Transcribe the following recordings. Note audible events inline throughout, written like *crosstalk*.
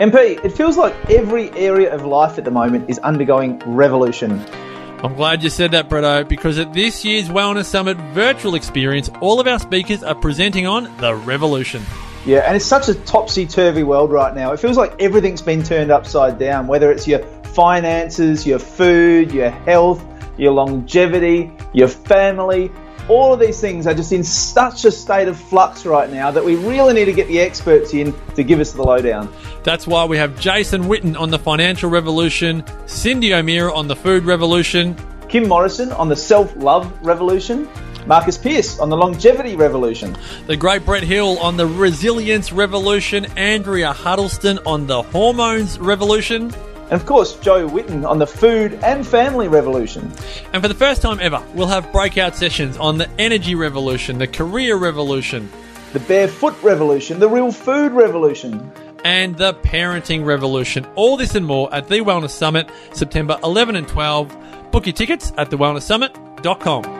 MP, it feels like every area of life at the moment is undergoing revolution. I'm glad you said that, Bretto, because at this year's Wellness Summit virtual experience, all of our speakers are presenting on the revolution. Yeah, and it's such a topsy turvy world right now. It feels like everything's been turned upside down, whether it's your finances, your food, your health, your longevity, your family. All of these things are just in such a state of flux right now that we really need to get the experts in to give us the lowdown. That's why we have Jason Witten on the financial revolution, Cyndi O'Meara on the food revolution, Kim Morrison on the self love revolution, Marcus Pearce on the longevity revolution, the great Brett Hill on the resilience revolution, Andrea Huddleston on the hormones revolution, and of course, Jo Whitton on the food and family revolution. And for the first time ever, we'll have breakout sessions on the energy revolution, the career revolution, the barefoot revolution, the real food revolution, and the parenting revolution. All this and more at the Wellness Summit, September 11 and 12. Book your tickets at thewellnesssummit.com.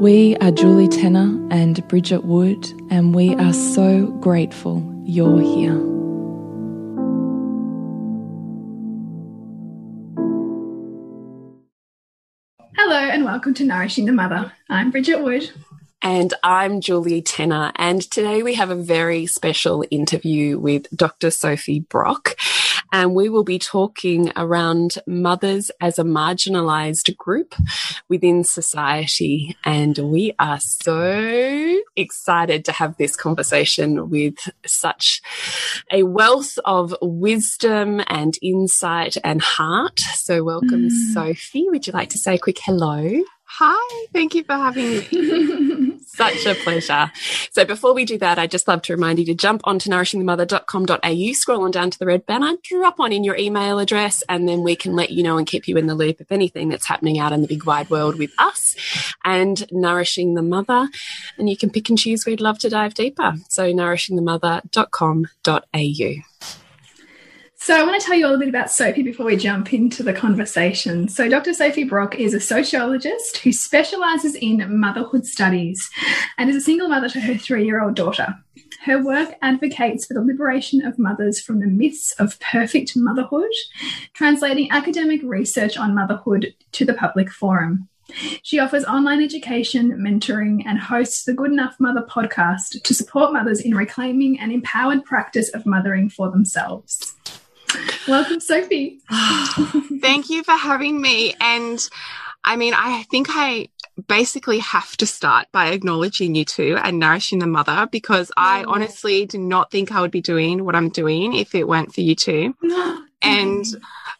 We are Julie Tenner and Bridget Wood, and we are so grateful you're here. Hello, and welcome to Nourishing the Mother. I'm Bridget Wood. And I'm Julie Tenner. And today we have a very special interview with Dr. Sophie Brock and we will be talking around mothers as a marginalized group within society. And we are so excited to have this conversation with such a wealth of wisdom and insight and heart. So, welcome, mm. Sophie. Would you like to say a quick hello? Hi, thank you for having me. *laughs* Such a pleasure. So before we do that, I'd just love to remind you to jump onto nourishingthemother.com.au, scroll on down to the red banner, drop on in your email address, and then we can let you know and keep you in the loop of anything that's happening out in the big wide world with us and Nourishing the Mother. And you can pick and choose you'd love to dive deeper. So nourishingthemother.com.au. So, I want to tell you a little bit about Sophie before we jump into the conversation. So, Dr. Sophie Brock is a sociologist who specializes in motherhood studies and is a single mother to her three year old daughter. Her work advocates for the liberation of mothers from the myths of perfect motherhood, translating academic research on motherhood to the public forum. She offers online education, mentoring, and hosts the Good Enough Mother podcast to support mothers in reclaiming an empowered practice of mothering for themselves. Welcome, Sophie. *sighs* Thank you for having me. And I mean, I think I basically have to start by acknowledging you two and nourishing the mother because I oh. honestly do not think I would be doing what I'm doing if it weren't for you two. *gasps* and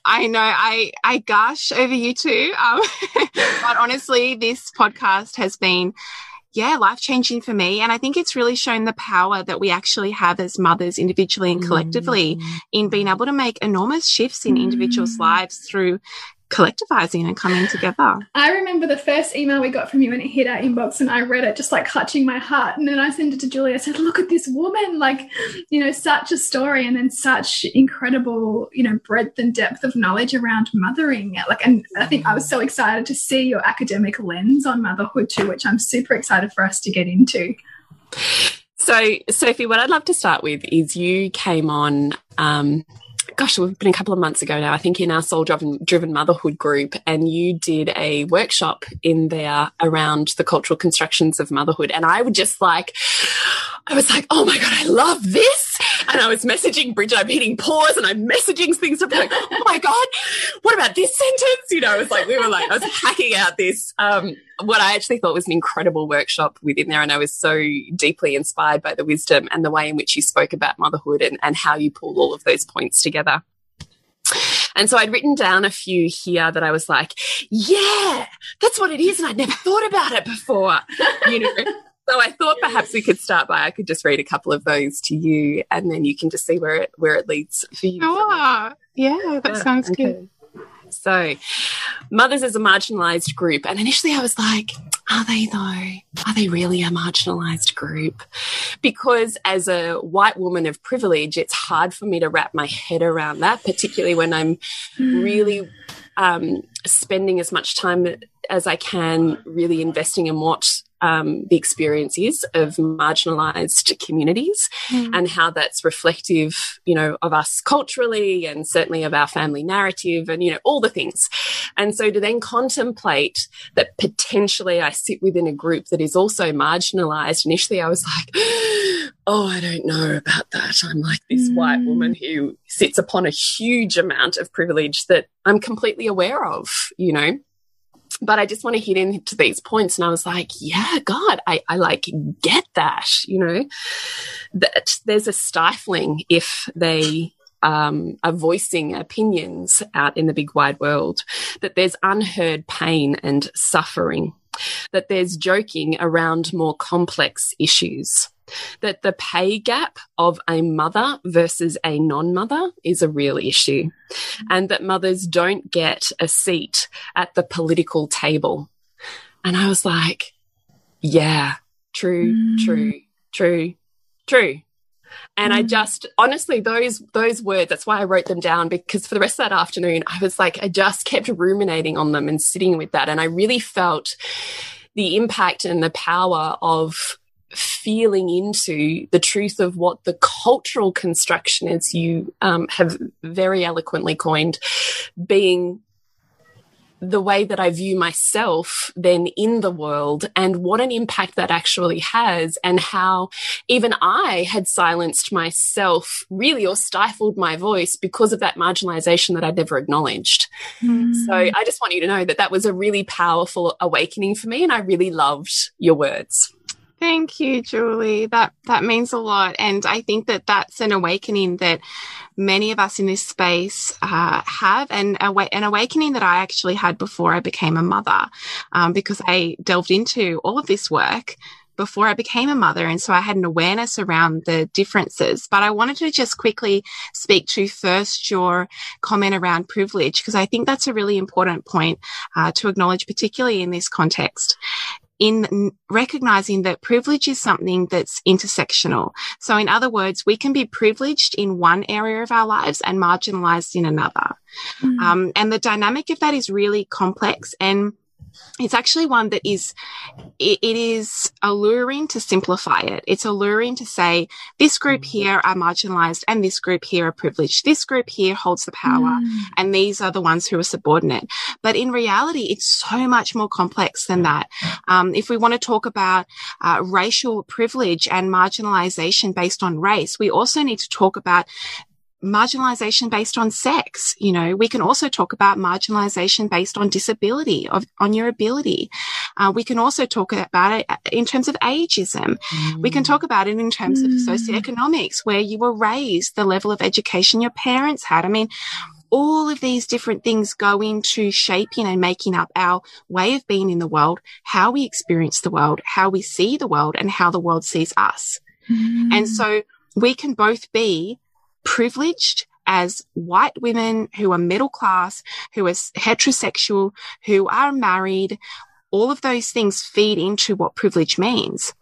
I know I I gush over you two, um, *laughs* but honestly, this podcast has been yeah, life changing for me. And I think it's really shown the power that we actually have as mothers individually and collectively mm. in being able to make enormous shifts in individuals' mm. lives through collectivizing and coming together. I remember the first email we got from you and it hit our inbox and I read it just like clutching my heart. And then I sent it to Julie. I said, look at this woman, like, you know, such a story and then such incredible, you know, breadth and depth of knowledge around mothering. Like, and I think I was so excited to see your academic lens on motherhood too, which I'm super excited for us to get into. So, Sophie, what I'd love to start with is you came on um, gosh, we've been a couple of months ago now, I think in our soul driven, driven motherhood group, and you did a workshop in there around the cultural constructions of motherhood. And I would just like, I was like, oh my God, I love this. And I was messaging Bridget, I'm hitting pause and I'm messaging things. I'm like, oh my God, what about this sentence? You know, it was like, we were like, I was hacking out this, um, what I actually thought was an incredible workshop within there. And I was so deeply inspired by the wisdom and the way in which you spoke about motherhood and, and how you pulled all of those points together. And so I'd written down a few here that I was like, yeah, that's what it is. And I'd never thought about it before, *laughs* you know. so I thought perhaps we could start by I could just read a couple of those to you, and then you can just see where it where it leads for you. Oh, yeah, that uh, sounds okay. good. So, mothers as a marginalized group. And initially I was like, are they though? Are they really a marginalized group? Because as a white woman of privilege, it's hard for me to wrap my head around that, particularly when I'm mm. really um, spending as much time as I can really investing in what um, the experience is of marginalized communities mm. and how that's reflective, you know, of us culturally and certainly of our family narrative and, you know, all the things. And so to then contemplate that potentially I sit within a group that is also marginalized, initially I was like, oh, I don't know about that. I'm like this mm. white woman who sits upon a huge amount of privilege that I'm completely aware of, you know? but I just want to hit into these points. And I was like, yeah, God, I, I like get that, you know, that there's a stifling if they um, are voicing opinions out in the big wide world, that there's unheard pain and suffering, that there's joking around more complex issues that the pay gap of a mother versus a non mother is a real issue, and that mothers don't get a seat at the political table. And I was like, yeah, true, mm. true, true, true. And mm. I just honestly those those words that's why I wrote them down because for the rest of that afternoon I was like I just kept ruminating on them and sitting with that and I really felt the impact and the power of feeling into the truth of what the cultural construction, is you um, have very eloquently coined, being the way that I view myself then in the world and what an impact that actually has and how even I had silenced myself really or stifled my voice because of that marginalization that I'd never acknowledged. Mm. So I just want you to know that that was a really powerful awakening for me and I really loved your words. Thank you, Julie. That that means a lot, and I think that that's an awakening that many of us in this space uh, have, and an awakening that I actually had before I became a mother, um, because I delved into all of this work before I became a mother. And so I had an awareness around the differences. But I wanted to just quickly speak to first your comment around privilege, because I think that's a really important point uh, to acknowledge, particularly in this context in recognizing that privilege is something that's intersectional. So in other words, we can be privileged in one area of our lives and marginalized in another. Mm. Um, and the dynamic of that is really complex and it's actually one that is it, it is alluring to simplify it it's alluring to say this group mm. here are marginalized and this group here are privileged this group here holds the power mm. and these are the ones who are subordinate but in reality it's so much more complex than that um, if we want to talk about uh, racial privilege and marginalization based on race we also need to talk about marginalization based on sex. You know, we can also talk about marginalization based on disability, of, on your ability. Uh, we can also talk about it in terms of ageism. Mm. We can talk about it in terms mm. of socioeconomics, where you were raised, the level of education your parents had. I mean, all of these different things go into shaping and making up our way of being in the world, how we experience the world, how we see the world, and how the world sees us. Mm. And so we can both be privileged as white women who are middle class, who are heterosexual, who are married. All of those things feed into what privilege means.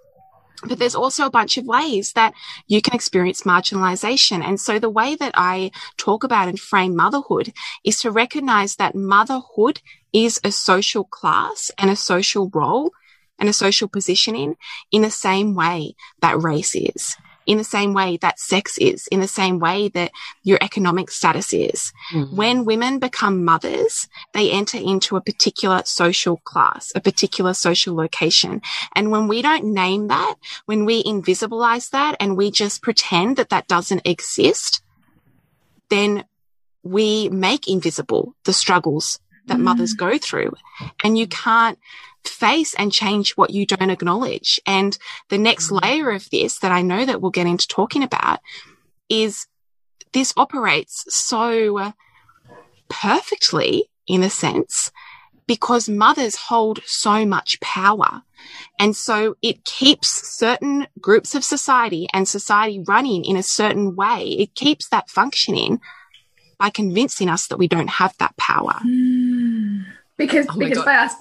But there's also a bunch of ways that you can experience marginalization. And so the way that I talk about and frame motherhood is to recognize that motherhood is a social class and a social role and a social positioning in the same way that race is in the same way that sex is, in the same way that your economic status is. Mm. When women become mothers, they enter into a particular social class, a particular social location. And when we don't name that, when we invisibilize that and we just pretend that that doesn't exist, then we make invisible the struggles that mm. mothers go through. And you can't face and change what you don't acknowledge. And the next mm. layer of this that I know that we'll get into talking about is this operates so perfectly in a sense because mothers hold so much power. And so it keeps certain groups of society and society running in a certain way. It keeps that functioning by convincing us that we don't have that power. Mm because oh because by us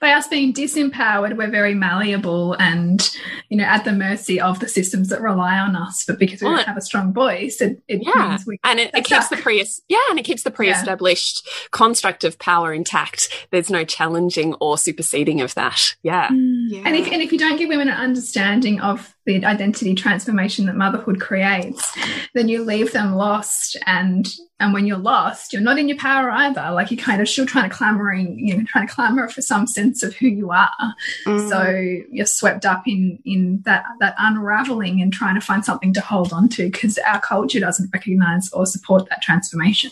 by us being disempowered we're very malleable and you know at the mercy of the systems that rely on us. But because we well, don't have a strong voice it, it yeah. and it, it keeps the pre yeah and it keeps the pre-established yeah. construct of power intact. There's no challenging or superseding of that. Yeah. Mm. yeah. And if and if you don't give women an understanding of the identity transformation that motherhood creates then you leave them lost. And and when you're lost you're not in your power either. Like you're kind of still trying to clamoring you know trying to clamor for some sense of who you are. Mm. so you're swept up in in that that unraveling and trying to find something to hold on to because our culture doesn't recognize or support that transformation.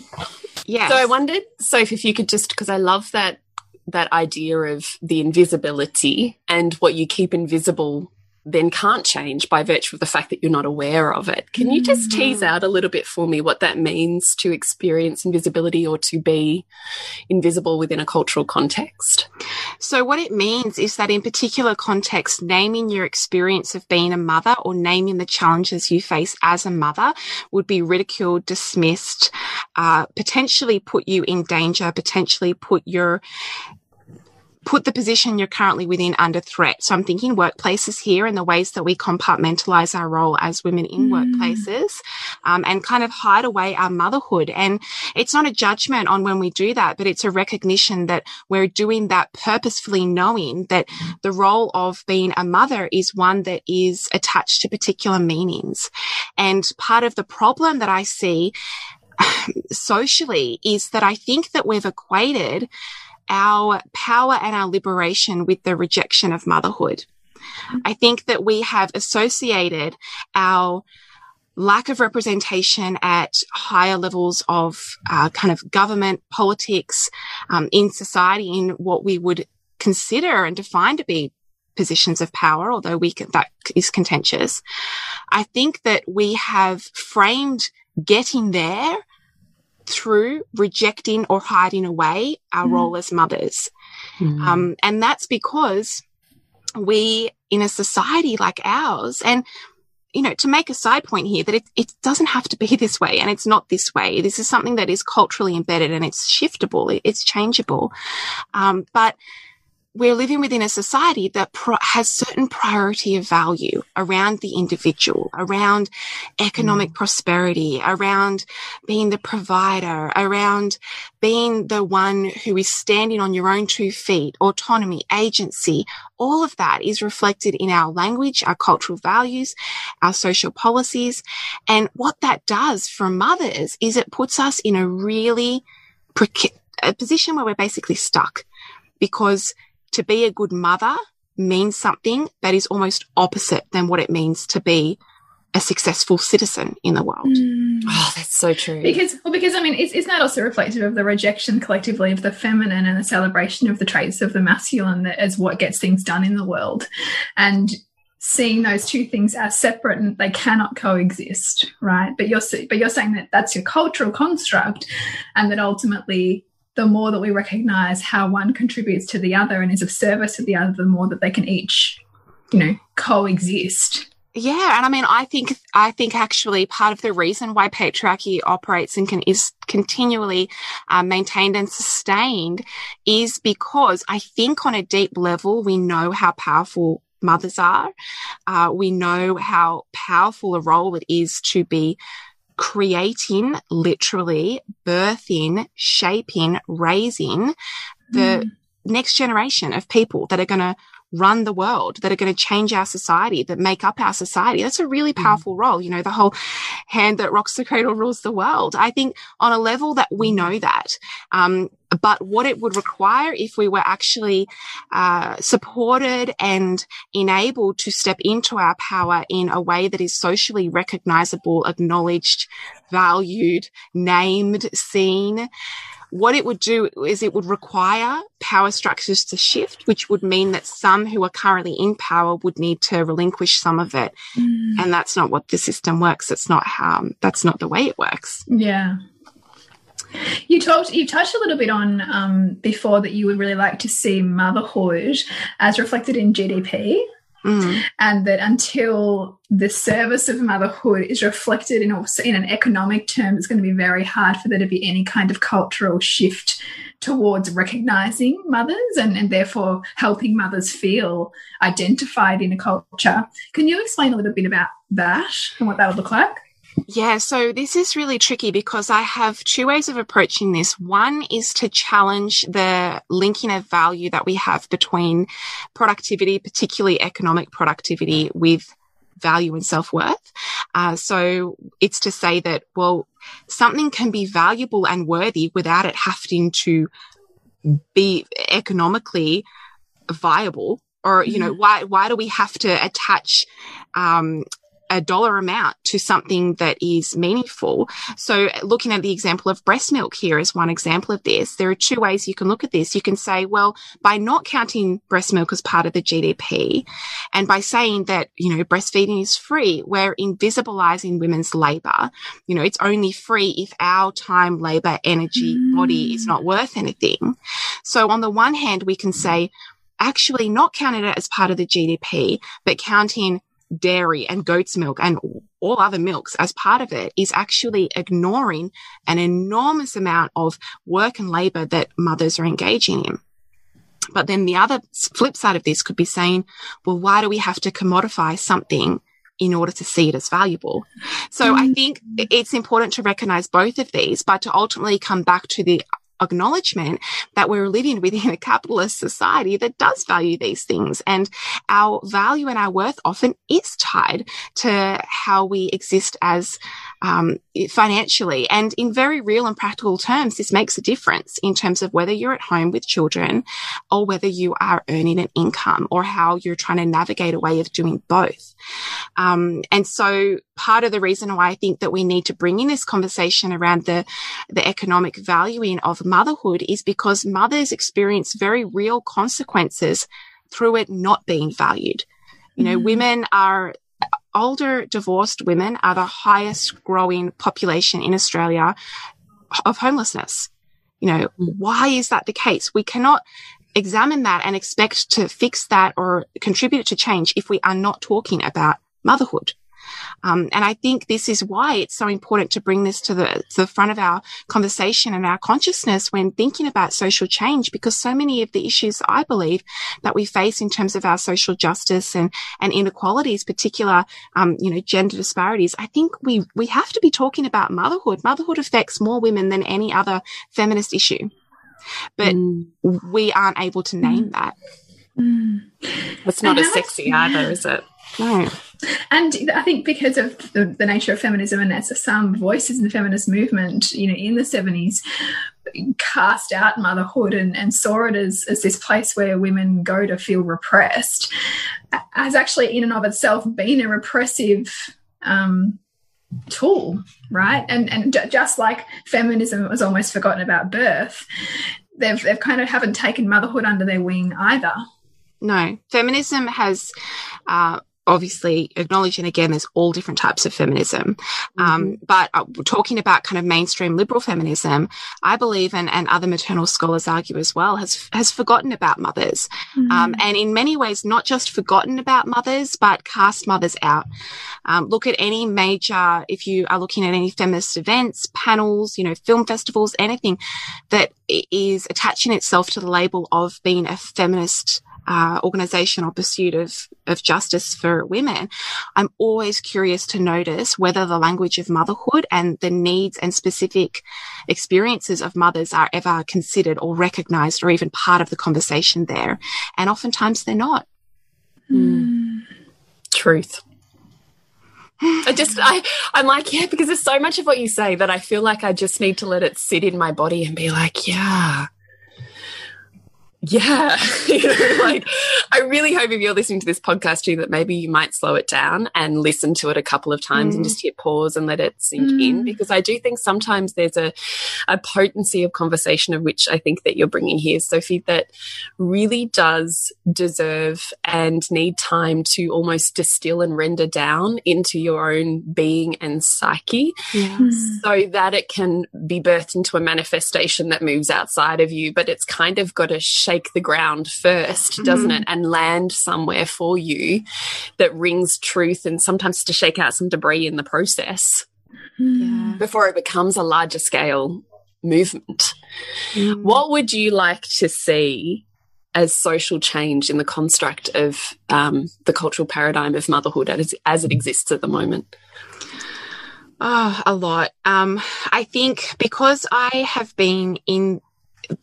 Yeah so i wondered sophie if you could just because i love that that idea of the invisibility and what you keep invisible then can't change by virtue of the fact that you're not aware of it. Can you just tease mm. out a little bit for me what that means to experience invisibility or to be invisible within a cultural context? So, what it means is that in particular context, naming your experience of being a mother or naming the challenges you face as a mother would be ridiculed, dismissed, uh, potentially put you in danger, potentially put your put the position you're currently within under threat. So I'm thinking workplaces here and the ways that we compartmentalize our role as women in mm. workplaces um, and kind of hide away our motherhood. And it's not a judgment on when we do that, but it's a recognition that we're doing that purposefully knowing that the role of being a mother is one that is attached to particular meanings. And part of the problem that I see *sighs* socially is that I think that we've equated our power and our liberation with the rejection of motherhood. I think that we have associated our lack of representation at higher levels of uh, kind of government politics um, in society in what we would consider and define to be positions of power, although we can, that is contentious. I think that we have framed getting there through rejecting or hiding away our mm. role as mothers. Mm. Um, and that's because we, in a society like ours, and you know, to make a side point here that it, it doesn't have to be *laughs* this way and it's not this way. This is something that is culturally embedded and it's shiftable. It, it's changeable. Um, but we're living within a society that has certain priority of value around the individual, around economic mm. prosperity, around being the provider, around being the one who is standing on your own two feet, autonomy, agency. All of that is reflected in our language, our cultural values, our social policies. And what that does for mothers is it puts us in a really a position where we're basically stuck because to be a good mother means something that is almost opposite than what it means to be a successful citizen in the world. Mm. Oh, that's so true. Because, well, because I mean, is, isn't that also reflective of the rejection collectively of the feminine and the celebration of the traits of the masculine that is what gets things done in the world? And seeing those two things as separate and they cannot coexist, right? But you're but you're saying that that's your cultural construct, and that ultimately the more that we recognize how one contributes to the other and is of service to the other, the more that they can each, you know, coexist. Yeah, and I mean, I think I think actually part of the reason why patriarchy operates and can is continually uh, maintained and sustained is because I think on a deep level we know how powerful mothers are. Uh, we know how powerful a role it is to be creating, literally birthing, shaping, raising the mm. next generation of people that are going to run the world, that are going to change our society, that make up our society. That's a really mm. powerful mm. role. You know, the whole hand that rocks the cradle rules the world. I think on a level that we know that, um, but what it would require if we were actually uh, supported and enabled to step into our power in a way that is socially recognizable, acknowledged, valued, named, seen what it would do is it would require power structures to shift, which would mean that some who are currently in power would need to relinquish some of it. Mm. And that's not what the system works. It's not how, that's not the way it works. Yeah. You talked, you touched a little bit on um, before that you would really like to see motherhood as reflected in GDP. Mm. And that until the service of motherhood is reflected in also in an economic term, it's going to be very hard for there to be any kind of cultural shift towards recognizing mothers and, and therefore helping mothers feel identified in a culture. Can you explain a little bit about that and what that would look like? Yeah, so this is really tricky because I have two ways of approaching this. One is to challenge the linking of value that we have between productivity, particularly economic productivity, with value and self worth. Uh, so it's to say that, well, something can be valuable and worthy without it having to be economically viable or you know mm-hmm. why why do we have to attach um, a dollar amount to something that is meaningful. So looking at the example of breast milk here is one example of this. There are two ways you can look at this. You can say, well, by not counting breast milk as part of the GDP and by saying that, you know, breastfeeding is free, we're invisibilizing women's labor. You know, it's only free if our time, labor, energy, mm. body is not worth anything. So on the one hand, we can say, actually not counting it as part of the GDP, but counting dairy and goat's milk and all other milks as part of it is actually ignoring an enormous amount of work and labor that mothers are engaging in. But then the other flip side of this could be saying, well, why do we have to commodify something in order to see it as valuable? So mm. I think it's important to recognize both of these, but to ultimately come back to the acknowledgement that we're living within a capitalist society that does value these things. And our value and our worth often is tied to how we exist as um, financially. And in very real and practical terms, this makes a difference in terms of whether you're at home with children or whether you are earning an income or how you're trying to navigate a way of doing both. Um, and so part of the reason why I think that we need to bring in this conversation around the, the economic valuing of motherhood is because mothers experience very real consequences through it not being valued. You know, mm. women are older divorced women are the highest growing population in Australia of homelessness. You know, why is that the case? We cannot examine that and expect to fix that or contribute to change if we are not talking about motherhood. Um, and I think this is why it's so important to bring this to the, to the front of our conversation and our consciousness when thinking about social change, because so many of the issues I believe that we face in terms of our social justice and, and inequalities, particular, um, you know, gender disparities, I think we, we have to be talking about motherhood. Motherhood affects more women than any other feminist issue. But mm. we aren't able to name mm. that. Mm. It's not as sexy either, is it? No. And I think because of the, the, nature of feminism and as some voices in the feminist movement, you know, in the 70s, cast out motherhood and, and saw it as, as this place where women go to feel repressed, has actually in and of itself been a repressive um, tool, right? And and just like feminism was almost forgotten about birth, they've they've kind of haven't taken motherhood under their wing either. No, feminism has uh, obviously acknowledging again there's all different types of feminism. Um, but uh, talking about kind of mainstream liberal feminism i believe and, and other maternal scholars argue as well has has forgotten about mothers. Um, and in many ways not just forgotten about mothers but cast mothers out. Um, look at any major if you are looking at any feminist events panels you know film festivals anything that is attaching itself to the label of being a feminist uh, organization or pursuit of, of justice for women, I'm always curious to notice whether the language of motherhood and the needs and specific experiences of mothers are ever considered or recognized or even part of the conversation there. And oftentimes they're not. Truth. I just, I, I'm like, yeah, because there's so much of what you say that I feel like I just need to let it sit in my body and be like, yeah, yeah. *laughs* *laughs* like, I really hope if you're listening to this podcast too, that maybe you might slow it down and listen to it a couple of times and mm. just hit pause and let it sink in. Mm. Because I do think sometimes there's a, a potency of conversation of which I think that you're bringing here, Sophie, that really does deserve and need time to almost distill and render down into your own being and psyche so that it can be birthed into a manifestation that moves outside of you. But it's kind of got to shake the ground 1st does doesn't it? And land somewhere for you that rings truth and sometimes to shake out some debris in the process Yeah. before it becomes a larger scale movement. What would you like to see as social change in the construct of um, the cultural paradigm of motherhood as, as it exists at the moment? Oh, a lot. Um, I think because I have been in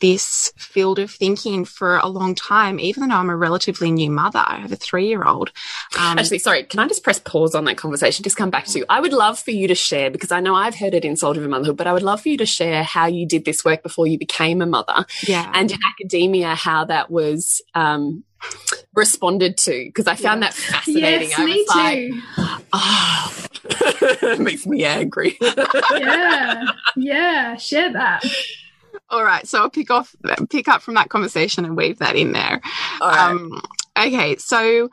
this field of thinking for a long time, even though I'm a relatively new mother, I have a three year old. Um, Actually, sorry, can I just press pause on that conversation? Just come back to you. I would love for you to share because I know I've heard it in Soul Driven Motherhood, but I would love for you to share how you did this work before you became a mother yeah. and in academia how that was um, responded to because I found that fascinating. Yes, I me like, too. oh, *laughs* it makes me angry. *laughs* yeah, yeah. Share that. All right. So I'll pick off, pick up from that conversation and weave that in there. Right. Um, okay. So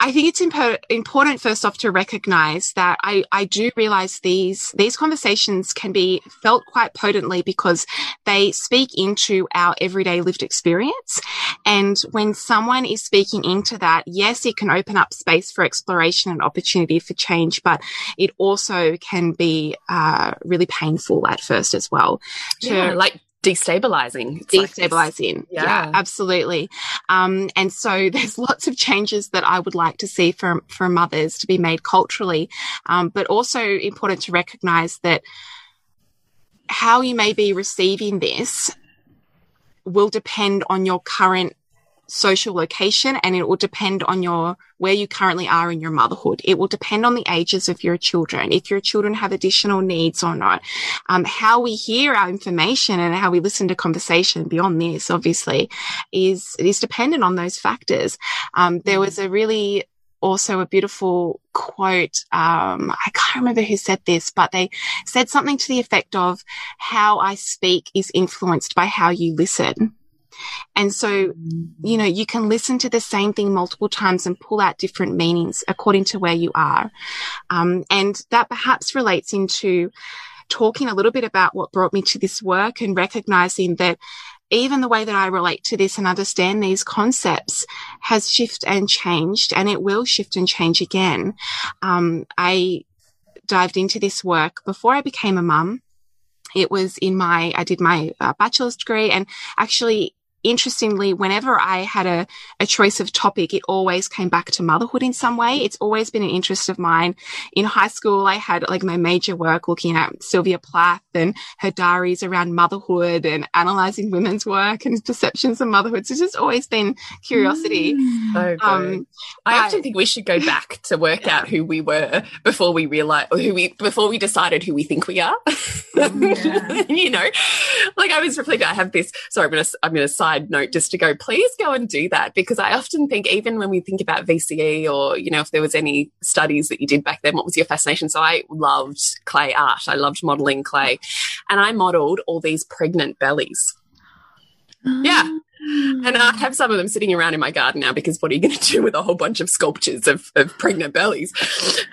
I think it's impo- important first off to recognize that I, I do realize these, these conversations can be felt quite potently because they speak into our everyday lived experience. And when someone is speaking into that, yes, it can open up space for exploration and opportunity for change, but it also can be, uh, really painful at first as well. To, yeah, like destabilizing. It's like destabilizing. Yeah. yeah. absolutely. Um, and so *laughs* there's lots of changes that I would like to see for, for mothers to be made culturally. Um, but also important to recognize that how you may be receiving this will depend on your current social location and it will depend on your where you currently are in your motherhood. It will depend on the ages of your children if your children have additional needs or not. Um, how we hear our information and how we listen to conversation beyond this obviously is is dependent on those factors. Um, there was a really also a beautiful quote um, i can't remember who said this but they said something to the effect of how i speak is influenced by how you listen and so, you know, you can listen to the same thing multiple times and pull out different meanings according to where you are. Um, and that perhaps relates into talking a little bit about what brought me to this work and recognizing that even the way that I relate to this and understand these concepts has shifted and changed, and it will shift and change again. Um, I dived into this work before I became a mum. It was in my, I did my uh, bachelor's degree and actually interestingly, whenever I had a, a choice of topic, it always came back to motherhood in some way. It's always been an interest of mine. In high school, I had like my major work looking at Sylvia Plath and her diaries around motherhood and analyzing women's work and perceptions of motherhood. So it's just always been curiosity. So good. Um, I but- often think we should go back to work out who we were before we realize who we before we decided who we think we are. Yeah. *laughs* you know, like I was reflecting. I have this. Sorry, I'm gonna I'm gonna side note just to go. Please go and do that because I often think even when we think about VCE or you know if there was any studies that you did back then, what was your fascination? So I loved clay art. I loved modeling clay, and I modeled all these pregnant bellies. Yeah. And I have some of them sitting around in my garden now because what are you going to do with a whole bunch of sculptures of, of pregnant bellies?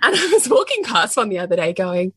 And I was walking past one the other day going,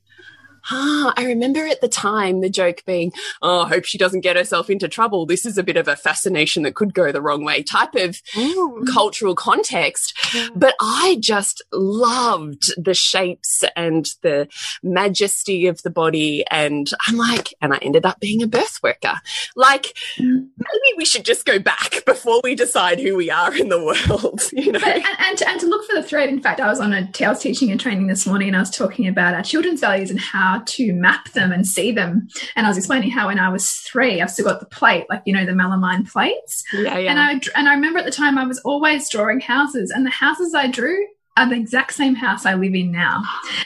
Ah, I remember at the time the joke being, oh, I hope she doesn't get herself into trouble. This is a bit of a fascination that could go the wrong way type of Ooh. cultural context. Yeah. But I just loved the shapes and the majesty of the body. And I'm like, and I ended up being a birth worker. Like, mm. maybe we should just go back before we decide who we are in the world, *laughs* you know? But, and, and, to, and to look for the thread, in fact, I was on a, I was teaching and training this morning and I was talking about our children's values and how how to map them and see them. And I was explaining how when I was three, I've still got the plate, like you know the melamine plates. Yeah, yeah. And I and I remember at the time I was always drawing houses, and the houses I drew are the exact same house I live in now.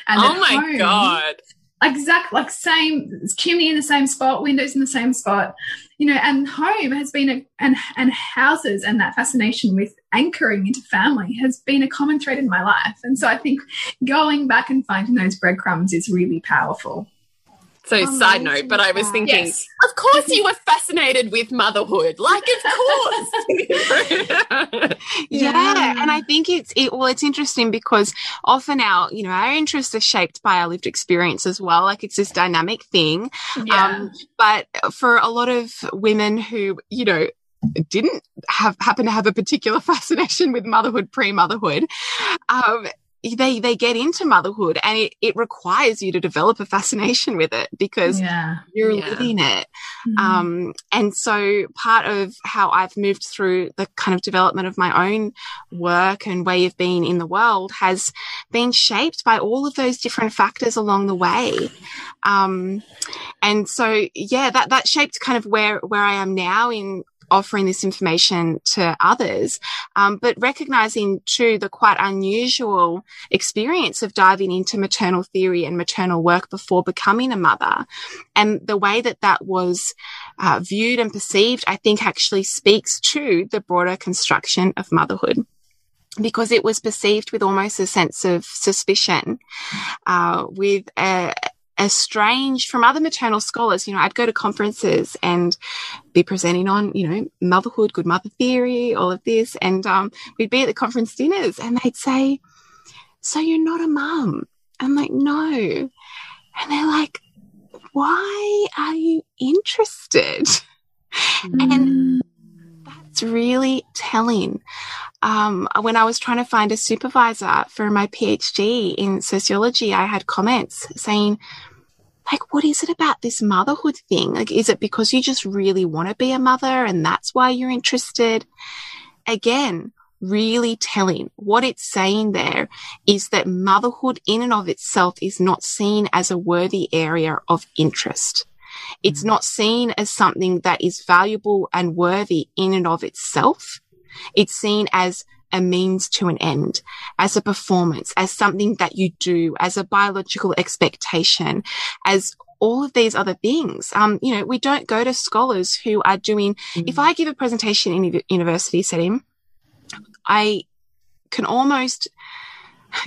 And oh my home, god! Exact, like same chimney in the same spot, windows in the same spot, you know. And home has been a and and houses and that fascination with anchoring into family has been a common thread in my life. And so I think going back and finding those breadcrumbs is really powerful. So, oh, side note, but I was thinking, yes. of course you were fascinated with motherhood. Like, of course. *laughs* *laughs* yeah. yeah. And I think it's, it, well, it's interesting because often our, you know, our interests are shaped by our lived experience as well. Like, it's this dynamic thing. Yeah. Um, but for a lot of women who, you know, didn't have happen to have a particular *laughs* fascination with motherhood pre-motherhood um, they they get into motherhood and it, it requires you to develop a fascination with it because yeah. you're yeah. living it mm-hmm. um, and so part of how i've moved through the kind of development of my own work and way of being in the world has been shaped by all of those different factors along the way um, and so yeah that that shaped kind of where where i am now in offering this information to others, um, but recognizing too the quite unusual experience of diving into maternal theory and maternal work before becoming a mother. And the way that that was uh, viewed and perceived, I think actually speaks to the broader construction of motherhood because it was perceived with almost a sense of suspicion, uh, with a, estranged from other maternal scholars. You know, I'd go to conferences and be presenting on, you know, motherhood, good mother theory, all of this. And um, we'd be at the conference dinners and they'd say, So you're not a mum? I'm like, No. And they're like, Why are you interested? Mm. And that's really telling. Um, when I was trying to find a supervisor for my PhD in sociology, I had comments saying, like, what is it about this motherhood thing? Like, is it because you just really want to be a mother and that's why you're interested? Again, really telling. What it's saying there is that motherhood in and of itself is not seen as a worthy area of interest. It's mm. not seen as something that is valuable and worthy in and of itself. It's seen as a means to an end, as a performance, as something that you do, as a biological expectation, as all of these other things. Um, you know, we don't go to scholars who are doing, mm. if I give a presentation in a university setting, I can almost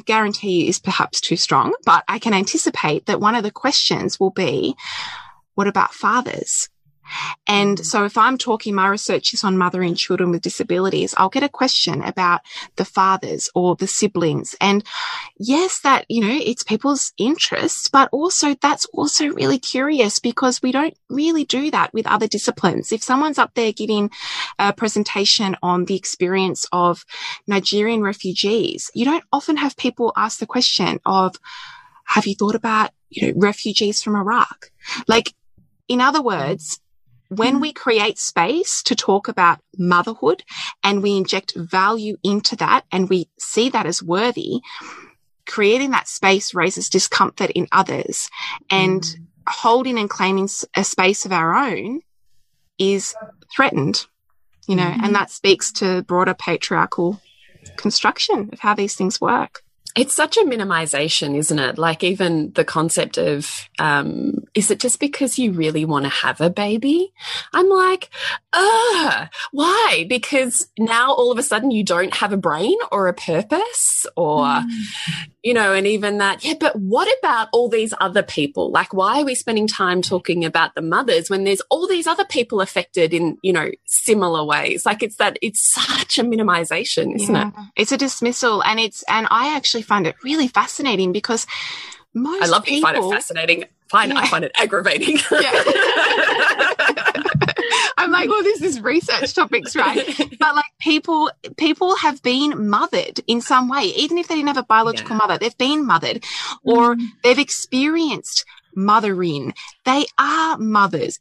guarantee is perhaps too strong, but I can anticipate that one of the questions will be, what about fathers? And mm. so if I'm talking, my research is on mothering children with disabilities, I'll get a question about the fathers or the siblings. And yes, that, you know, it's people's interests, but also that's also really curious because we don't really do that with other disciplines. If someone's up there giving a presentation on the experience of Nigerian refugees, you don't often have people ask the question of, have you thought about, you know, refugees from Iraq? Like, in other words, when mm-hmm. we create space to talk about motherhood and we inject value into that and we see that as worthy, creating that space raises discomfort in others and mm. holding and claiming a space of our own is threatened, you know, mm. and that speaks to broader patriarchal construction of how these things work it's such a minimization, isn't it? Like even the concept of um, is it just because you really want to have a baby? I'm like, uh, why? Because now all of a sudden you don't have a brain or a purpose or, mm. you know, and even that, yeah, but what about all these other people? Like, why are we spending time talking about the mothers when there's all these other people affected in, you know, similar ways? Like, it's that, it's such a minimization, isn't yeah. it? It's a dismissal. And it's, and I actually find it really fascinating because most I love people, you find it fascinating. Fine, yeah. I find it aggravating. *laughs* *laughs* I'm like, well, this is research topics, right? *laughs* But like people, people have been mothered in some way, even if they didn't have a biological yeah. mother, they've been mothered or mm. they've experienced mothering. They are mothers.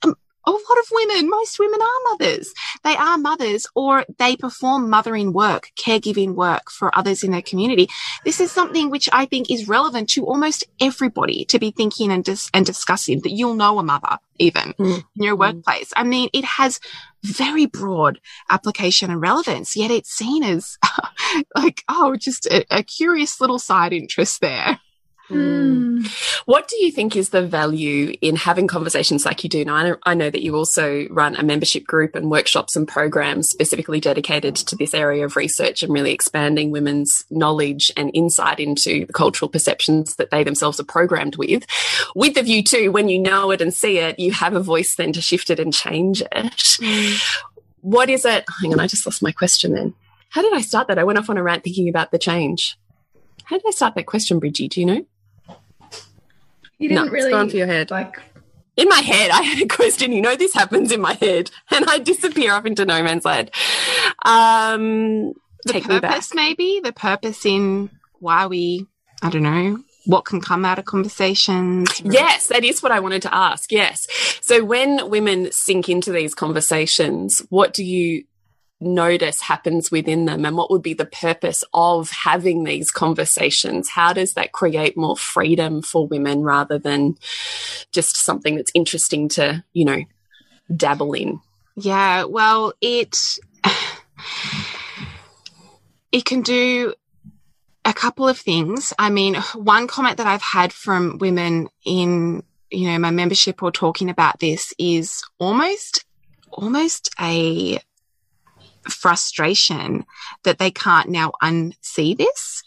A lot of women, most women are mothers. They are mothers or they perform mothering work, caregiving work for others in their community. This is something which I think is relevant to almost everybody to be thinking and, dis and discussing that you'll know a mother even mm. in your mm. workplace. I mean, it has very broad application and relevance, yet it's seen as *laughs* like, oh, just a, a curious little side interest there. Mm. What do you think is the value in having conversations like you do now? I know, I know, that you also run a membership group and workshops and programs specifically dedicated to this area of research and really expanding women's knowledge and insight into the cultural perceptions that they themselves are programmed with. With the view too, when you know it and see it, you have a voice then to shift it and change it. Mm. What is it? Hang on, I just lost my question then. How did I start that? I went off on a rant thinking about the change. How did I start that question, Bridgie? Do you know? You didn't no, really. It's gone for your head. Like in my head, *laughs* I had a question. You know, this happens in my head, *laughs* and I disappear off into no man's land. Um, the purpose, maybe the purpose in why we, I don't know, what can come out of conversations. Yes, that is what I wanted to ask. Yes. So when women sink into these conversations, what do you notice happens within them and what would be the purpose of having these conversations? How does that create more freedom for women rather than just something that's interesting to you know dabble in? Yeah well it it can do a couple of things. I mean one comment that i've had from women in you know my membership or talking about this is almost almost a frustration that they can't now unsee this.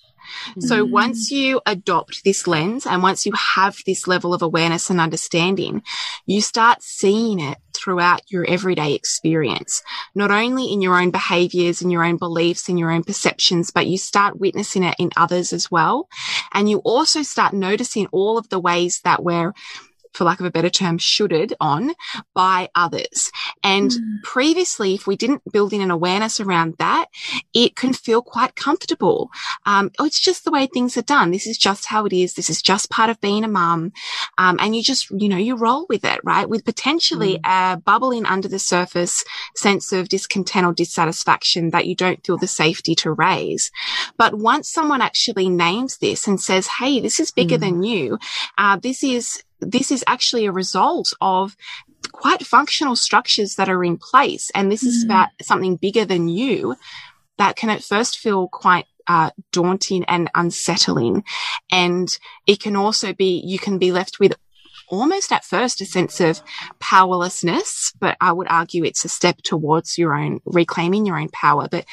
So mm. once you adopt this lens and once you have this level of awareness and understanding, you start seeing it throughout your everyday experience, not only in your own behaviors and your own beliefs and your own perceptions, but you start witnessing it in others as well. And you also start noticing all of the ways that we're for lack of a better term, shoulded on by others. And mm. previously, if we didn't build in an awareness around that, it can feel quite comfortable. Um, oh, it's just the way things are done. This is just how it is. This is just part of being a mum. Um, and you just, you know, you roll with it, right? With potentially mm. a bubbling under the surface sense of discontent or dissatisfaction that you don't feel the safety to raise. But once someone actually names this and says, Hey, this is bigger mm. than you. Uh, this is this is actually a result of quite functional structures that are in place. And this mm. is about something bigger than you that can at first feel quite uh, daunting and unsettling. And it can also be, you can be left with almost at first a sense of powerlessness, but I would argue it's a step towards your own reclaiming your own power. But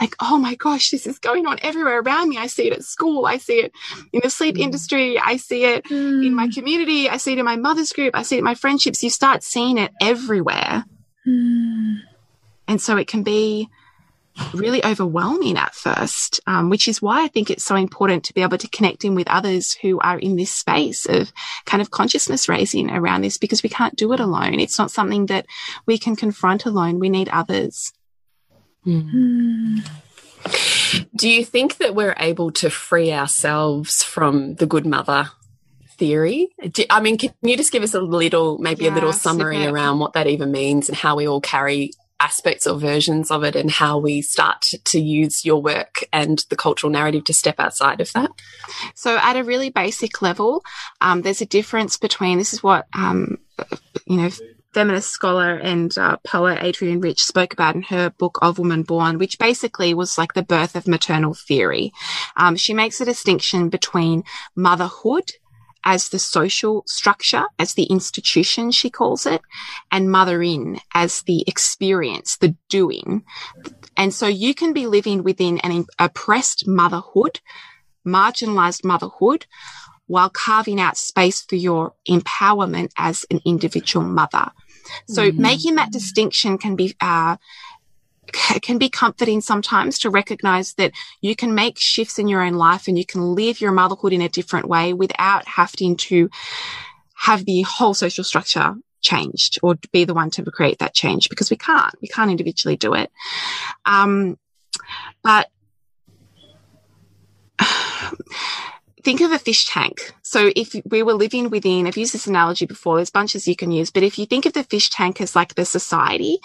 like, oh my gosh, this is going on everywhere around me. I see it at school. I see it in the sleep mm. industry. I see it mm. in my mm. community. I see it in my mother's group. I see it in my friendships. You start seeing it everywhere. Mm. And so it can be really overwhelming at first, um, which is why I think it's so important to be able to connect in with others who are in this space of kind of consciousness raising around this because we can't do it alone. It's not something that we can confront alone. We need others. Mm. Do you think that we're able to free ourselves from the good mother theory? Do, I mean, can you just give us a little, maybe yeah, a little summary around what that even means and how we all carry aspects or versions of it and how we start to use your work and the cultural narrative to step outside of that? So, at a really basic level, um, there's a difference between this is what, um, you know, feminist scholar and uh, poet Adrienne Rich spoke about in her book of Woman Born, which basically was like the birth of maternal theory. Um, she makes a distinction between motherhood as the social structure, as the institution, she calls it, and mother in as the experience, the doing. And so you can be living within an oppressed motherhood, marginalized motherhood, while carving out space for your empowerment as an individual mother. So mm -hmm. making that distinction can be, uh, can be comforting sometimes to recognize that you can make shifts in your own life and you can live your motherhood in a different way without having to have the whole social structure changed or be the one to create that change because we can't. We can't individually do it. Um, but *sighs* think of a fish tank. So if we were living within, I've used this analogy before, there's bunches you can use, but if you think of the fish tank as like the society,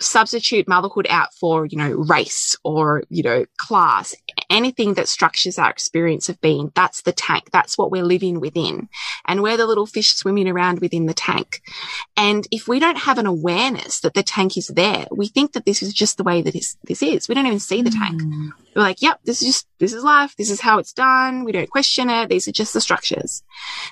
substitute motherhood out for, you know, race or, you know, class, anything that structures our experience of being. That's the tank. That's what we're living within. And we're the little fish swimming around within the tank. And if we don't have an awareness that the tank is there, we think that this is just the way that this is. We don't even see the tank. Mm. We're like, yep, this is just, this is life. This is how it's done. We don't question it. These are just the structures.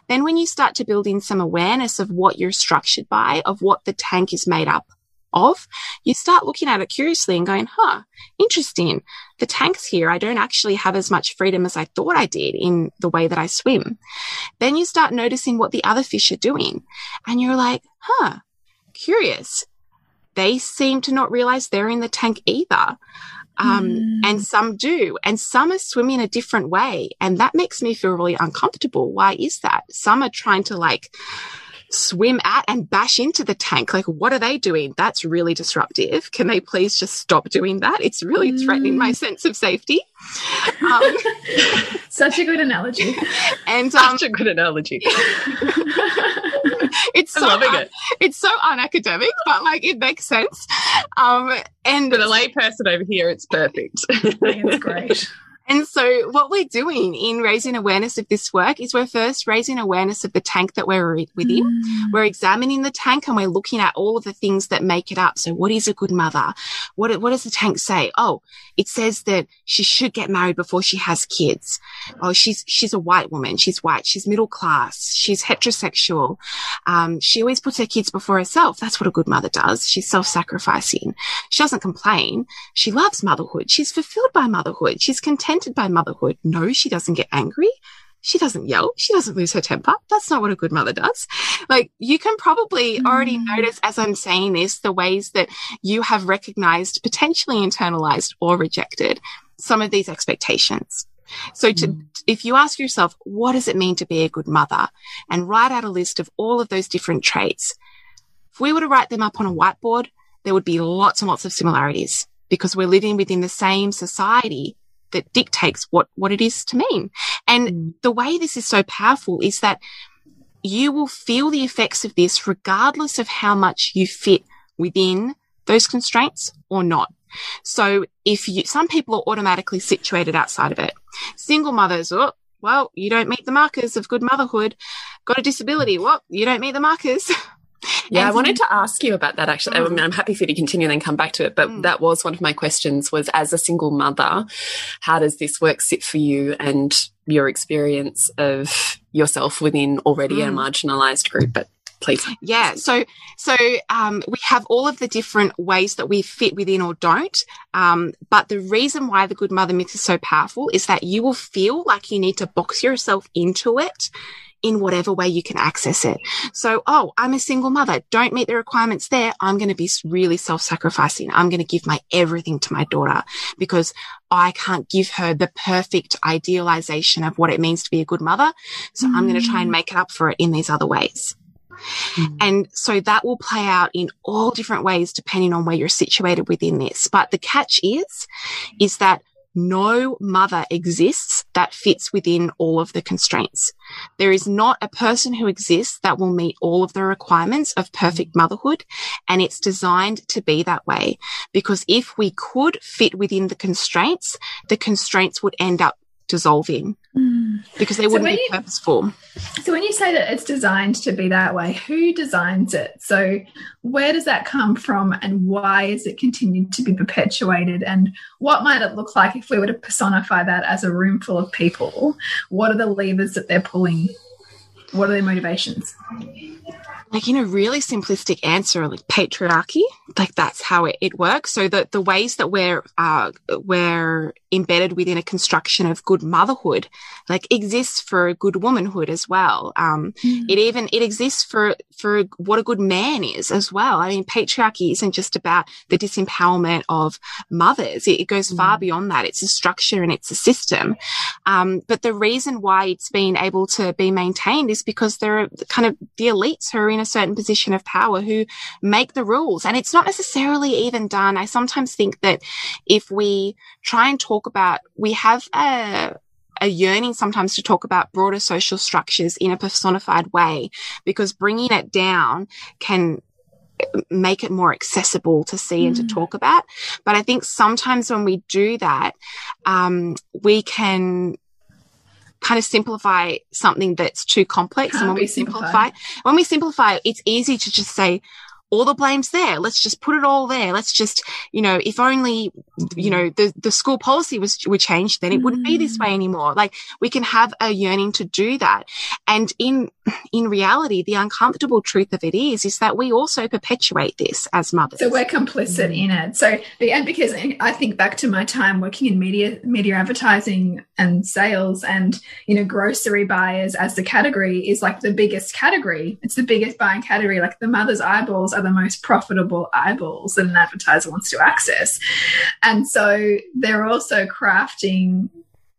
Then when you start to build in some awareness of what you're structured by, of what the tank is made up of, you start looking at it curiously and going, huh, interesting. The tanks here, I don't actually have as much freedom as I thought I did in the way that I swim. Then you start noticing what the other fish are doing and you're like, huh, curious. They seem to not realize they're in the tank either. Um, mm. and some do, and some are swimming a different way. And that makes me feel really uncomfortable. Why is that? Some are trying to like, swim at and bash into the tank. Like, what are they doing? That's really disruptive. Can they please just stop doing that? It's really mm. threatening my sense of safety. Um, *laughs* Such a good analogy. And um, such a good analogy. *laughs* it's so loving it. It's so unacademic, but like it makes sense. Um, and for the layperson over here, it's perfect. *laughs* it's great. And so what we're doing in raising awareness of this work is we're first raising awareness of the tank that we're within. Mm. We're examining the tank and we're looking at all of the things that make it up. So what is a good mother? What, what does the tank say? Oh, it says that she should get married before she has kids. Oh, she's, she's a white woman. She's white. She's middle class. She's heterosexual. Um, she always puts her kids before herself. That's what a good mother does. She's self-sacrificing. She doesn't complain. She loves motherhood. She's fulfilled by motherhood. She's content by motherhood. No, she doesn't get angry. She doesn't yell. She doesn't lose her temper. That's not what a good mother does. Like you can probably mm. already notice as I'm saying this, the ways that you have recognized, potentially internalized or rejected some of these expectations. So to, mm. if you ask yourself, what does it mean to be a good mother and write out a list of all of those different traits? If we were to write them up on a whiteboard, there would be lots and lots of similarities because we're living within the same society that dictates what, what it is to mean. And mm. the way this is so powerful is that you will feel the effects of this regardless of how much you fit within those constraints or not. So if you, some people are automatically situated outside of it. Single mothers, oh, well, you don't meet the markers of good motherhood. Got a disability. Well, you don't meet the markers. *laughs* Yeah, and I wanted to ask you about that actually. Mm. I mean, I'm happy for you to continue and then come back to it. But mm. that was one of my questions was as a single mother, how does this work sit for you and your experience of yourself within already mm. a marginalized group? But please. Yeah. So, so, um, we have all of the different ways that we fit within or don't. Um, but the reason why the good mother myth is so powerful is that you will feel like you need to box yourself into it in whatever way you can access it. So, oh, I'm a single mother. Don't meet the requirements there. I'm going to be really self-sacrificing. I'm going to give my everything to my daughter because I can't give her the perfect idealization of what it means to be a good mother. So mm. I'm going to try and make it up for it in these other ways. Mm. And so that will play out in all different ways depending on where you're situated within this. But the catch is, is that no mother exists that fits within all of the constraints. There is not a person who exists that will meet all of the requirements of perfect motherhood. And it's designed to be that way because if we could fit within the constraints, the constraints would end up dissolving mm. because they wouldn't so be purposeful. So when you say that it's designed to be that way, who designs it? So where does that come from and why is it continued to be perpetuated and what might it look like if we were to personify that as a room full of people? What are the levers that they're pulling? what are their motivations? Like in a really simplistic answer like patriarchy like that's how it, it works. So the the ways that we're uh we're embedded within a construction of good motherhood like exists for a good womanhood as well. Um mm. it even it exists for for what a good man is as well. I mean patriarchy isn't just about the disempowerment of mothers. It, it goes mm. far beyond that. It's a structure and it's a system. Um but the reason why it's been able to be maintained is because there are kind of the elites who are in a certain position of power who make the rules. And it's not necessarily even done. I sometimes think that if we try and talk about, we have a, a yearning sometimes to talk about broader social structures in a personified way because bringing it down can make it more accessible to see mm. and to mm. talk about. But I think sometimes when we do that, um, we can kind of simplify something that's too complex. Can't and when we *laughs* simplify, when we simplify, it's easy to just say, all the blame's there. Let's just put it all there. Let's just, you know, if only, you know, the, the school policy was, would change, then it wouldn't be this way mm. anymore. Like we can have a yearning to do that. And in, in reality, the uncomfortable truth of it is, is that we also perpetuate this as mothers. So we're complicit in it. So, and because I think back to my time working in media, media advertising and sales and, you know, grocery buyers as the category is like the biggest category. It's the biggest buying category. Like the mother's eyeballs are the most profitable eyeballs that an advertiser wants to access. And so they're also crafting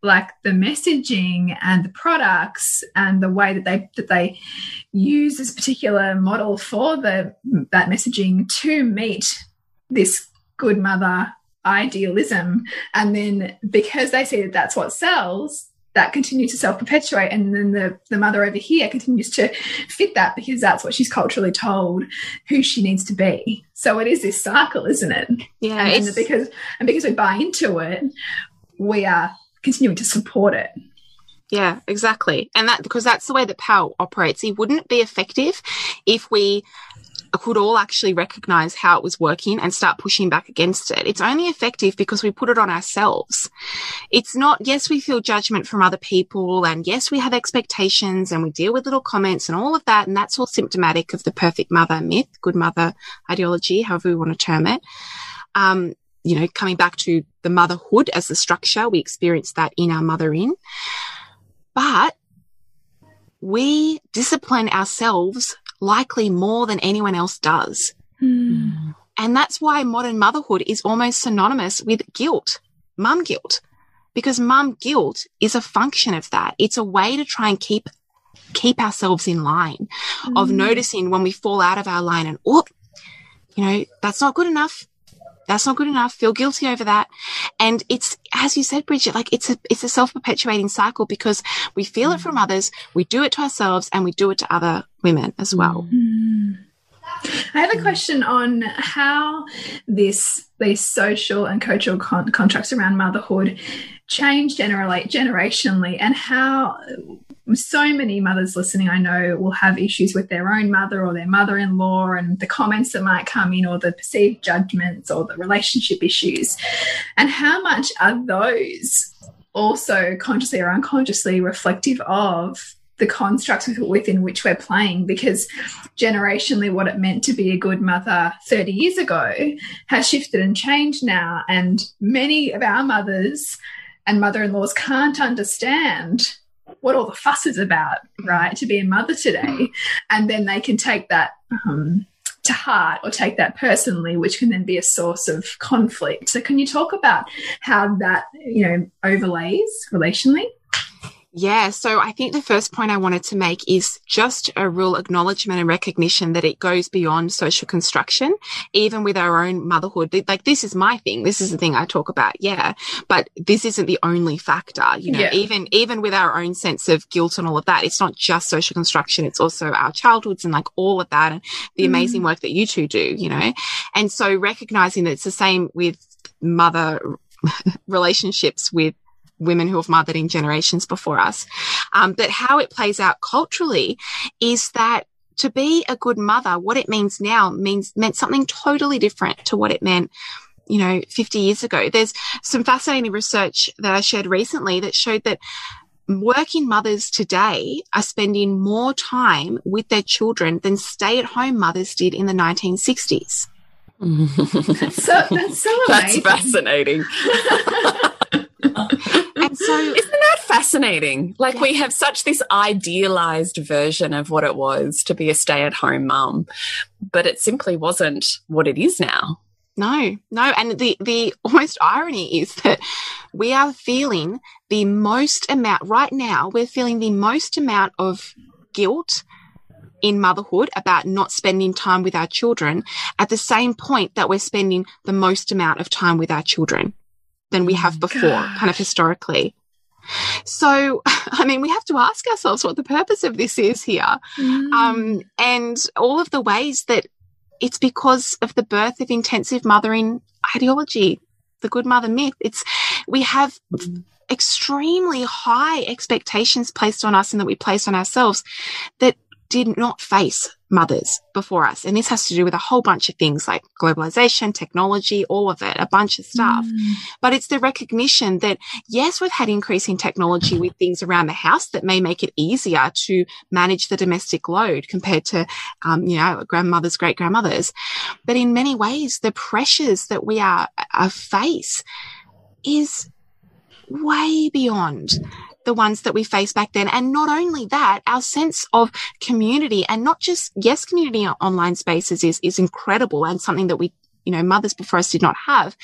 like the messaging and the products and the way that they that they use this particular model for the that messaging to meet this good mother idealism and then because they see that that's what sells that continues to self-perpetuate and then the, the mother over here continues to fit that because that's what she's culturally told who she needs to be so it is this cycle isn't it yeah and, and because and because we buy into it we are continuing to support it yeah, exactly. And that because that's the way that power operates. It wouldn't be effective if we could all actually recognize how it was working and start pushing back against it. It's only effective because we put it on ourselves. It's not, yes, we feel judgment from other people and yes, we have expectations and we deal with little comments and all of that. And that's all symptomatic of the perfect mother myth, good mother ideology, however we want to term it. Um, you know, coming back to the motherhood as the structure, we experience that in our mothering. But we discipline ourselves likely more than anyone else does. Mm. And that's why modern motherhood is almost synonymous with guilt, mum guilt, because mum guilt is a function of that. It's a way to try and keep keep ourselves in line mm. of hmm. noticing when we fall out of our line and oh, you know, that's not good enough. That's not good enough. Feel guilty over that. And it's, as you said, Bridget, like it's a, it's a self-perpetuating cycle because we feel it from mm. others, we do it to ourselves and we do it to other women as well. Mm. I have a question on how this these social and cultural con contracts around motherhood change generally generationally and how so many mothers listening I know will have issues with their own mother or their mother-in-law and the comments that might come in or the perceived judgments or the relationship issues. And how much are those also consciously or unconsciously reflective of the constructs within which we're playing? Because generationally what it meant to be a good mother 30 years ago has shifted and changed now. And many of our mothers and mother-in-laws can't understand what all the fuss is about, right? To be a mother today. And then they can take that um, to heart or take that personally, which can then be a source of conflict. So, can you talk about how that, you know, overlays relationally? Yeah, so I think the first point I wanted to make is just a real acknowledgement and recognition that it goes beyond social construction, even with our own motherhood. Like, this is my thing. This is the thing I talk about. Yeah. But this isn't the only factor, you know, yeah. even, even with our own sense of guilt and all of that, it's not just social construction. It's also our childhoods and like all of that and the mm. amazing work that you two do, you know? And so recognizing that it's the same with mother *laughs* relationships with women who have mothered in generations before us. Um, but how it plays out culturally is that to be a good mother, what it means now means meant something totally different to what it meant you know 50 years ago there's some fascinating research that i shared recently that showed that working mothers today are spending more time with their children than stay at home mothers did in the 1960s. that's *laughs* so, that's so That's fascinating. *laughs* and so, isn't that fascinating? Like, yeah. we have such this idealized version of what it was to be a stay at home mum, but it simply wasn't what it is now. No, no. And the, the almost irony is that we are feeling the most amount right now, we're feeling the most amount of guilt in motherhood about not spending time with our children at the same point that we're spending the most amount of time with our children than we have oh before, God. kind of historically. So, *laughs* I mean, we have to ask ourselves what the purpose of this is here. Mm. Um, and all of the ways that it's because of the birth of intensive mothering ideology, the good mother myth. It's, we have extremely high expectations placed on us and that we place on ourselves that did not face mothers before us. And this has to do with a whole bunch of things like globalization, technology, all of it, a bunch of stuff. Mm. But it's the recognition that yes, we've had increasing technology with things around the house that may make it easier to manage the domestic load compared to, um, you know, grandmothers, great grandmothers. But in many ways, the pressures that we are, are face is way beyond the ones that we faced back then. And not only that, our sense of community and not just, yes, community online spaces is, is incredible and something that we, you know, mothers before us did not have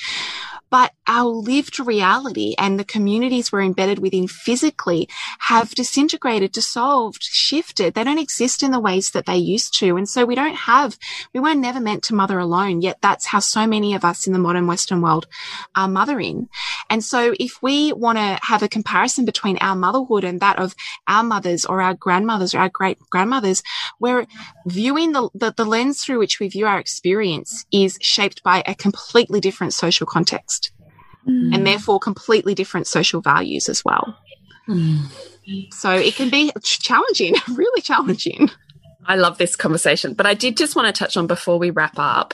but our lived reality and the communities we're embedded within physically have disintegrated, dissolved, shifted. They don't exist in the ways that they used to. And so we don't have, we were never meant to mother alone, yet that's how so many of us in the modern Western world are mothering. And so if we want to have a comparison between our motherhood and that of our mothers or our grandmothers or our great grandmothers, we're viewing the, the, the lens through which we view our experience is shaped by a completely different social context mm. and therefore completely different social values as well. Mm. So it can be challenging, *laughs* really challenging. I love this conversation, but I did just want to touch on before we wrap up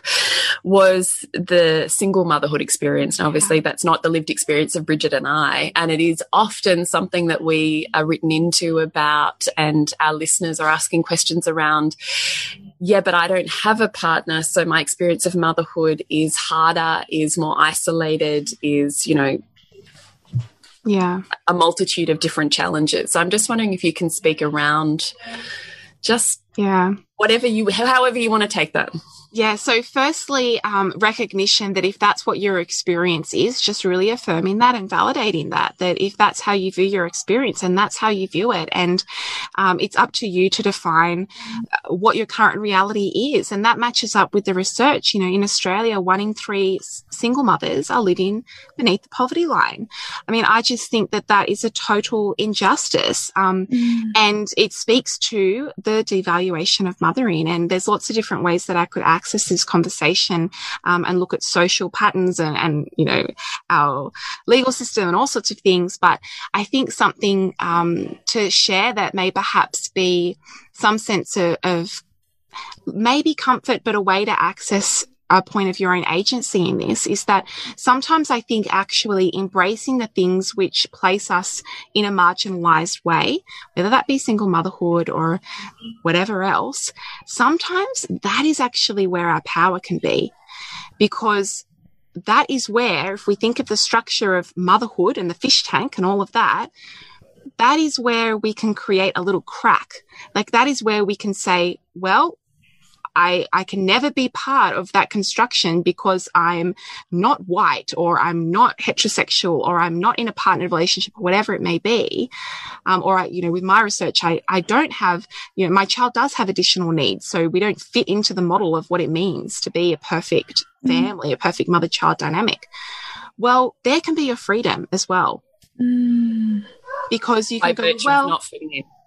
was the single motherhood experience. Now, obviously, that's not the lived experience of Bridget and I, and it is often something that we are written into about, and our listeners are asking questions around. Yeah, but I don't have a partner, so my experience of motherhood is harder, is more isolated, is you know yeah a multitude of different challenges so i'm just wondering if you can speak around just yeah. Whatever you however you want to take that yeah. So, firstly, um, recognition that if that's what your experience is, just really affirming that and validating that, that if that's how you view your experience and that's how you view it. And um, it's up to you to define uh, what your current reality is. And that matches up with the research. You know, in Australia, one in three single mothers are living beneath the poverty line. I mean, I just think that that is a total injustice. Um, mm. And it speaks to the devaluation of mothering. And there's lots of different ways that I could act access this conversation um, and look at social patterns and, and, you know, our legal system and all sorts of things. But I think something um, to share that may perhaps be some sense of, of maybe comfort, but a way to access a point of your own agency in this is that sometimes I think actually embracing the things which place us in a marginalized way, whether that be single motherhood or whatever else, sometimes that is actually where our power can be because that is where, if we think of the structure of motherhood and the fish tank and all of that, that is where we can create a little crack. Like that is where we can say, well, I, I can never be part of that construction because I'm not white or I'm not heterosexual or I'm not in a partner relationship or whatever it may be. Um, or, I, you know, with my research, I, I don't have, you know, my child does have additional needs. So we don't fit into the model of what it means to be a perfect mm. family, mm. a perfect mother child dynamic. Well, there can be a freedom as well. Mm. Because you can By go, well, not.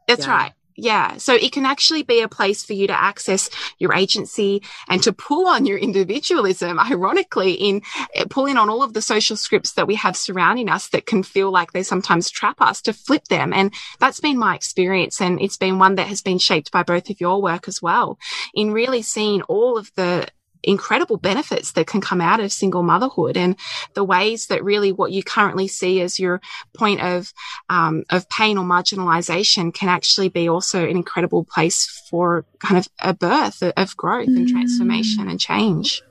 That's yeah. right. Yeah. So it can actually be a place for you to access your agency and to pull on your individualism, ironically, in eh, pulling on all of the social scripts that we have surrounding us that can feel like they sometimes trap us to flip them. And that's been my experience. And it's been one that has been shaped by both of your work as well in really seeing all of the incredible benefits that can come out of single motherhood and the ways that really what you currently see as your point of um, of pain or marginalization can actually be also an incredible place for kind of a birth of growth and transformation and change.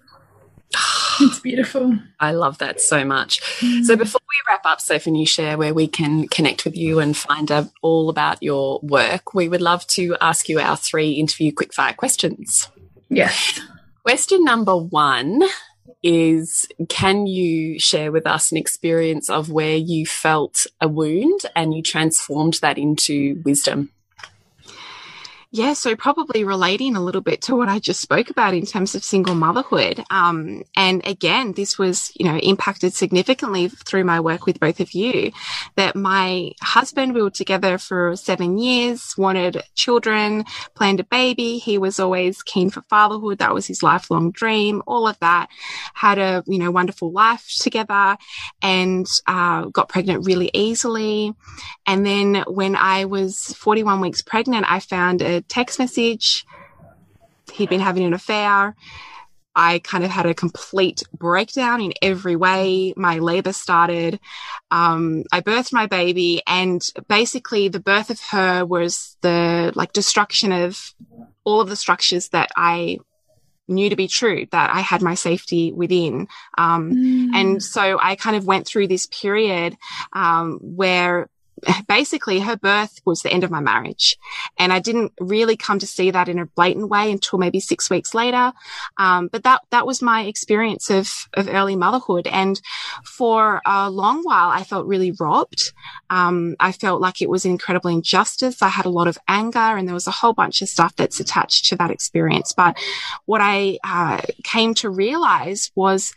It's beautiful. I love that so much. Mm. So before we wrap up, Sophie, and you share where we can connect with you and find out all about your work, we would love to ask you our three interview quickfire questions. Yes. Question number one is can you share with us an experience of where you felt a wound and you transformed that into wisdom? Yeah, so probably relating a little bit to what I just spoke about in terms of single motherhood. Um, and again, this was, you know, impacted significantly through my work with both of you. That my husband, we were together for seven years, wanted children, planned a baby. He was always keen for fatherhood. That was his lifelong dream. All of that. Had a, you know, wonderful life together and uh, got pregnant really easily. And then when I was 41 weeks pregnant, I found a text message. He'd been having an affair. I kind of had a complete breakdown in every way. My labor started. Um, I birthed my baby and basically the birth of her was the like destruction of all of the structures that I knew to be true that I had my safety within. Um, mm. and so I kind of went through this period, um, where basically her birth was the end of my marriage. And I didn't really come to see that in a blatant way until maybe six weeks later. Um, but that, that was my experience of, of early motherhood. And for a long while, I felt really robbed. Um, I felt like it was an incredible injustice. I had a lot of anger and there was a whole bunch of stuff that's attached to that experience. But what I uh, came to realize was,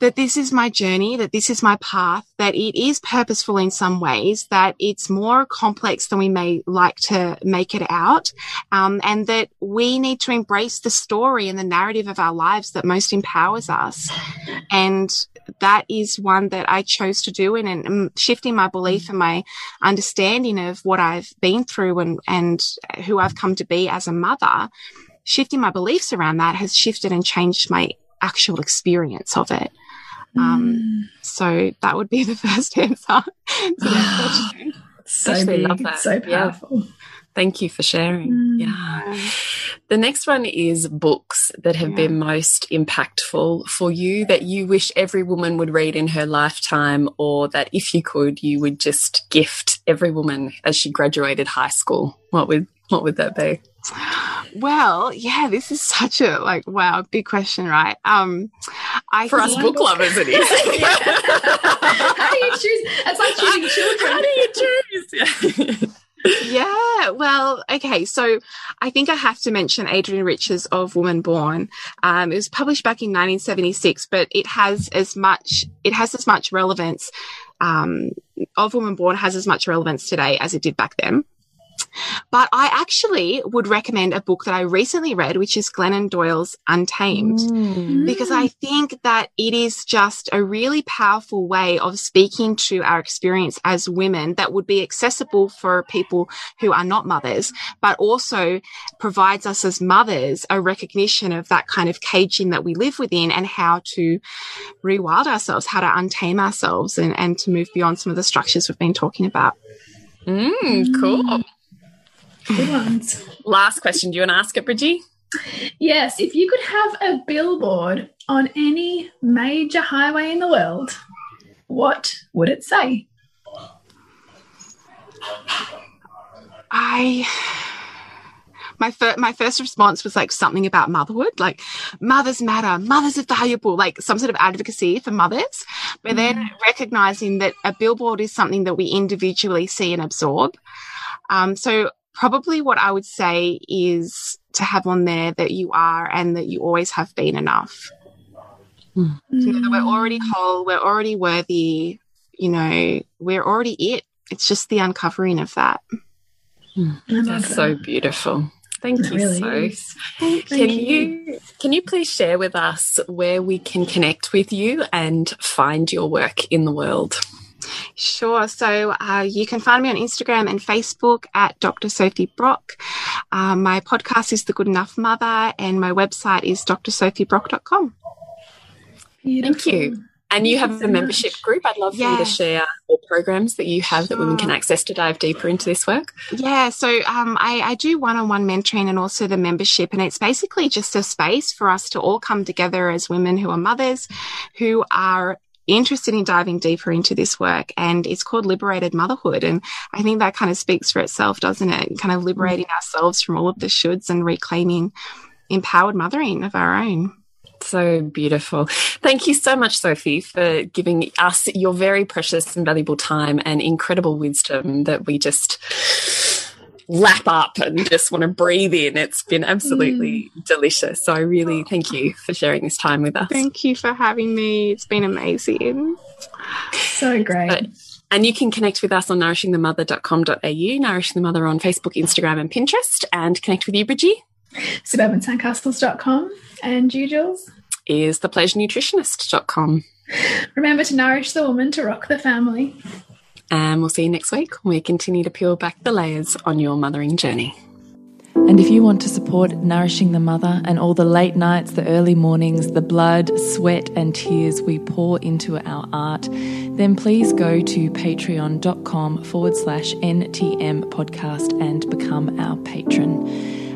that this is my journey, that this is my path, that it is purposeful in some ways, that it's more complex than we may like to make it out, um, and that we need to embrace the story and the narrative of our lives that most empowers us. And that is one that I chose to do and, and shifting my belief and my understanding of what I've been through and, and who I've come to be as a mother shifting my beliefs around that has shifted and changed my actual experience of it. Um, mm. So that would be *laughs* the first answer to so *gasps* big, love that. so powerful. Yeah. Thank you for sharing. Mm. Yeah. The next one is books that have yeah. been most impactful for you that you wish every woman would read in her lifetime, or that if you could, you would just gift every woman as she graduated high school. What would what would that be? Well, yeah, this is such a like wow, big question, right? Um, I for us book lovers, it is. *laughs* How do you choose? It's like choosing *laughs* children. How do you choose? *laughs* yeah, well, okay. So I think I have to mention Adrienne Rich's Of Woman Born. Um, it was published back in 1976, but it has as much it has as much relevance. Um, of Woman Born has as much relevance today as it did back then. But I actually would recommend a book that I recently read, which is Glennon Doyle's Untamed, mm. because I think that it is just a really powerful way of speaking to our experience as women that would be accessible for people who are not mothers, but also provides us as mothers a recognition of that kind of caging that we live within and how to rewild ourselves, how to untame ourselves and, and to move beyond some of the structures we've been talking about. Mm, cool. Good ones. Last question. Do you want to ask it, Bridgie? Yes. If you could have a billboard on any major highway in the world, what would it say? I my first my first response was like something about motherhood, like mothers matter, mothers are valuable, like some sort of advocacy for mothers. But mm. then recognizing that a billboard is something that we individually see and absorb. Um, so probably what I would say is to have on there that you are and that you always have been enough. Mm. You know, that we're already whole, we're already worthy, you know, we're already it. It's just the uncovering of that. Mm. That's that. so beautiful. Thank it you really so. Thank can you. you can you please share with us where we can connect with you and find your work in the world? Sure. So uh, you can find me on Instagram and Facebook at Dr. Sophie Brock. Uh, my podcast is The Good Enough Mother, and my website is drsophiebrock.com. Thank you. And you have a membership much. group. I'd love for you to share all programs that you have sure. that women can access to dive deeper into this work. Yeah, so um, I, I, do one on one mentoring and also the membership. And it's basically just a space for us to all come together as women who are mothers, who are interested in diving deeper into this work. And it's called Liberated Motherhood. And I think that kind of speaks for itself, doesn't it? Kind of liberating mm. ourselves from all of the shoulds and reclaiming empowered mothering of our own. So beautiful. Thank you so much, Sophie, for giving us your very precious and valuable time and incredible wisdom that we just lap up and just want to breathe in. It's been absolutely mm. delicious. So I really thank you for sharing this time with us. Thank you for having me. It's been amazing. So great. and you can connect with us on nourishingthemother.com.au, Nourishing the Mother on Facebook, Instagram, and Pinterest, and connect with you, Bridgie. SuburbanSandcastles.com. And you, Jules? Is thepleasurenutritionist.com. Remember to nourish the woman to rock the family. And we'll see you next week when we continue to peel back the layers on your mothering journey. And if you want to support Nourishing the Mother and all the late nights, the early mornings, the blood, sweat, and tears we pour into our art, then please go to patreon.com forward slash NTM podcast and become our patron.